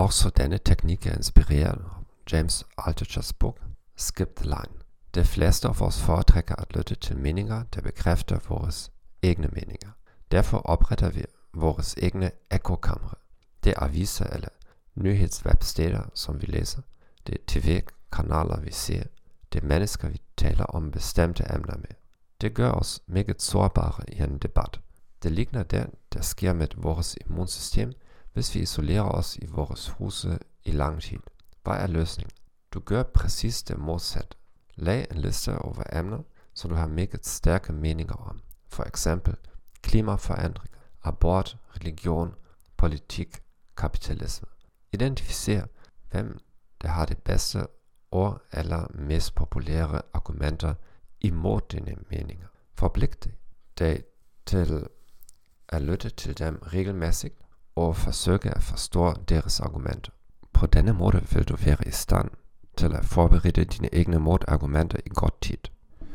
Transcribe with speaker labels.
Speaker 1: Også denne teknikken inspirerer James Altuchers bok Skip the Line. De fleste av oss foretrekker å lytte til meninger der bekrefter våre egne meninger. Derfor oppretter vi våre egne ekkokamre. Det er aviser eller nyhetswebsteder som vi leser, det er TV-kanaler vi ser, det er mennesker vi taler om bestemte emner med. Det gjør oss meget sårbare i en debatt. Det ligner det der sker med vårt immunsystem hvis vi isolerer os i vores huse i lang tid. hvad er løsningen? Du gør præcis det motsatte. Lag en liste over emner som du har meget stærke meninger om, for eksempel klimaforandringer, abort, religion, politik, kapitalisme. Identificer, hvem der har de beste og eller mest populære argumenter imod dine meninger. Forplikt dig til at lytte til dem regelmæssigt og forsøke å forstå deres argumenter. På denne måten vil du være i stand til å forberede dine egne motargumenter i god tid.